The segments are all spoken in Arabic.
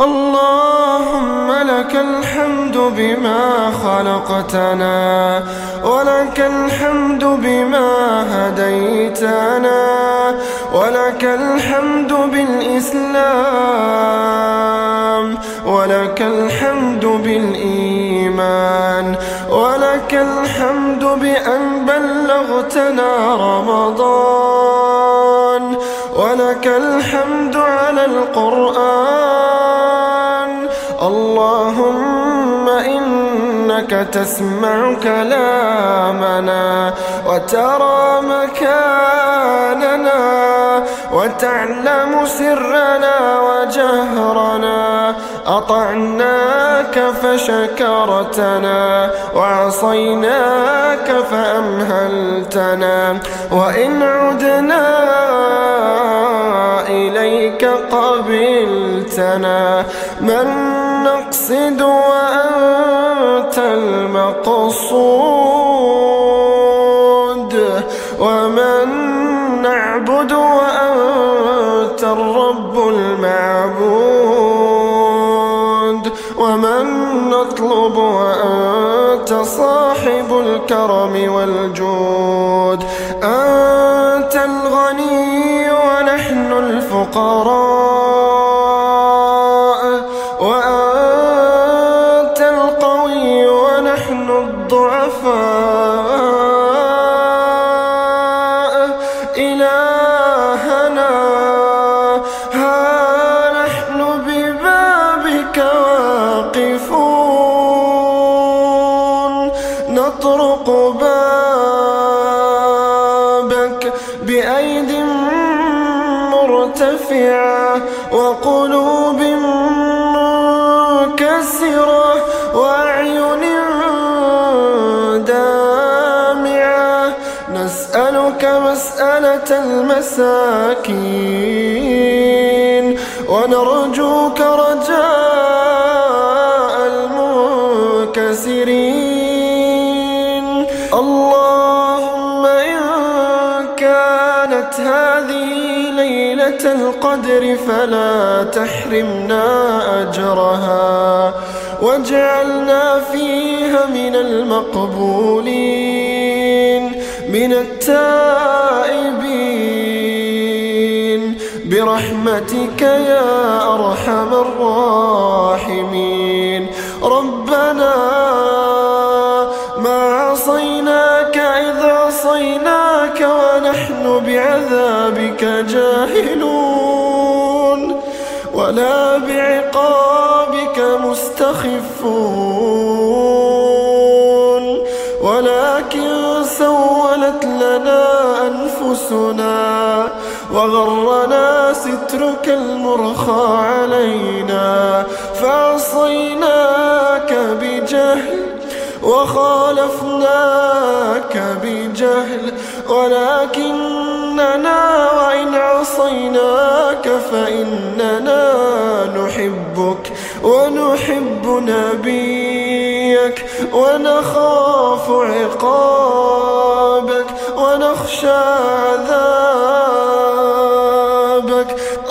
اللهم لك الحمد بما خلقتنا ولك الحمد بما هديتنا ولك الحمد بالإسلام ولك الحمد بالإيمان ولك الحمد بأن بلغتنا رمضان ولك الحمد على القرآن اللهم إنك تسمع كلامنا وترى مكاننا وتعلم سرنا وجهرنا. أطعناك فشكرتنا وعصيناك فأمهلتنا. وإن عدنا إليك قبلتنا من نقصد وأنت المقصود؟ ومن نعبد وأنت الرب المعبود؟ ومن نطلب وأنت صاحب الكرم والجود. أنت الغني ونحن الفقراء. وأنت القوي ونحن الضعفاء. مرتفعة وقلوب منكسرة وأعين دامعة. نسألك مسألة المساكين ونرجوك رجاء المنكسرين. اللهم إن كانت هذه ليلة القدر فلا تحرمنا أجرها واجعلنا فيها من المقبولين من التائبين. برحمتك يا أرحم الراحمين. ربنا بعذابك جاهلون ولا بعقابك مستخفون ولكن سولت لنا أنفسنا وغرنا سترك المرخى علينا فعصيناك بجهل وخالفناك بجهل ولكننا وإن عصيناك فإننا نحبك ونحب نبيك ونخاف عقابك ونخشى عذابك.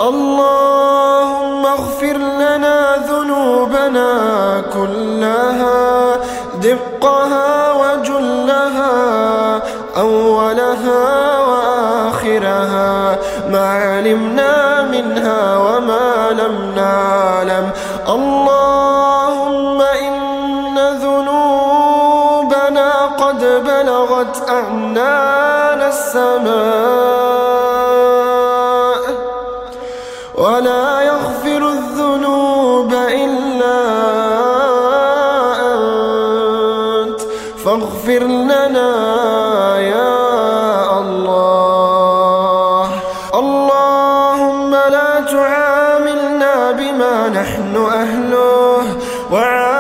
اللهم اغفر لنا ذنوبنا كلها دقها اللهم إن ذنوبنا قد بلغت أعنان السماء.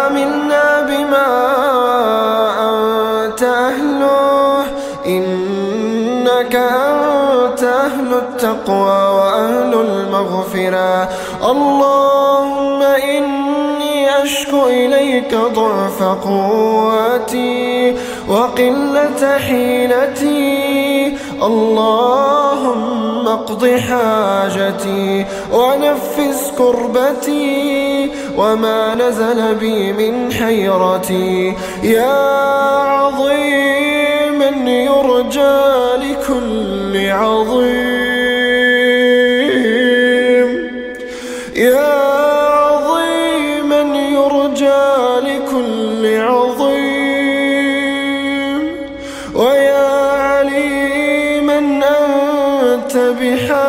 وعاملنا بما أنت أهله. إنك أنت أهل التقوى وأهل المغفرة. اللهم إني أشكو إليك ضعف قوتي وقلة حيلتي. اللهم اقض حاجتي ونفس كربتي. وما نزل بي من حيرتي. يا عظيما يرجى لكل عظيم. يا عظيما يرجى لكل عظيم. ويا عليما أنت بحالنا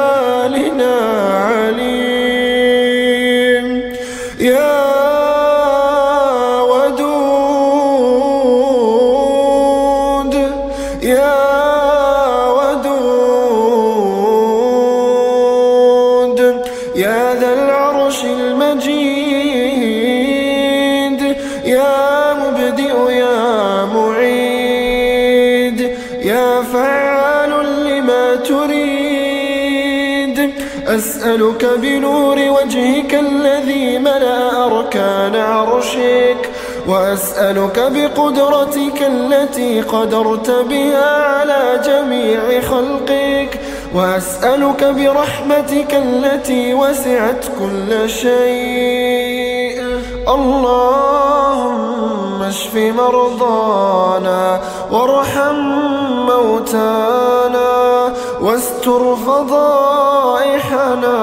فعال لما تريد. أسألك بنور وجهك الذي ملأ أركان عرشك وأسألك بقدرتك التي قدرت بها على جميع خلقك وأسألك برحمتك التي وسعت كل شيء. اللهم اشف مرضانا وارحم موتانا واستر فضائحنا.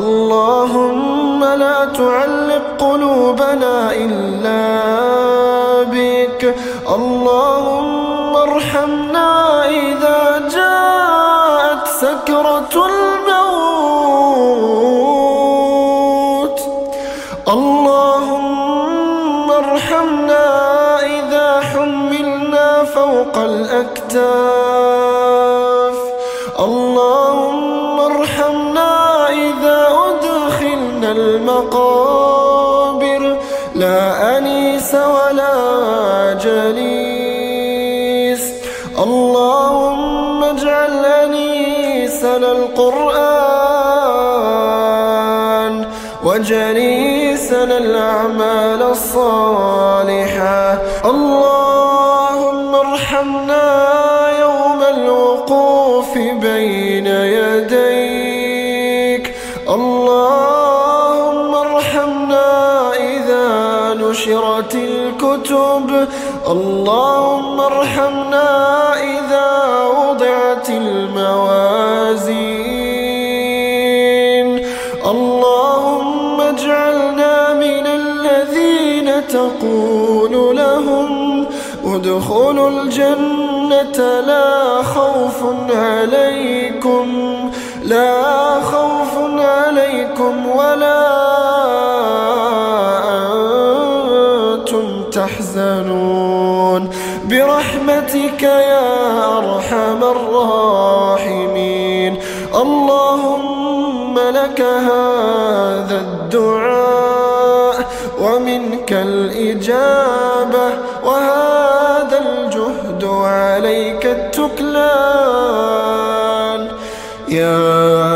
اللهم لا تعلق قلوبنا إلا بك. اللهم ارحمنا إذا جاءت سكرة الموت. الأكتاف اللهم ارحمنا إذا أدخلنا المقابر. لا أنيس ولا جليس. اللهم اجعل أنيسنا القرآن وجليسنا الأعمال الصالحة. اللهم اللهم ارحمنا إذا نشرت الكتب. اللهم ارحمنا إذا وضعت الموازين. اللهم اجعلنا من الذين تقول لهم ادخلوا الجنة لا خوف عليكم لا خوف عليكم ولا أنتم تحزنون. برحمتك يا أرحم الراحمين. اللهم لك هذا الدعاء ومنك الإجابة وهذا الجهد عليك التكلان. يا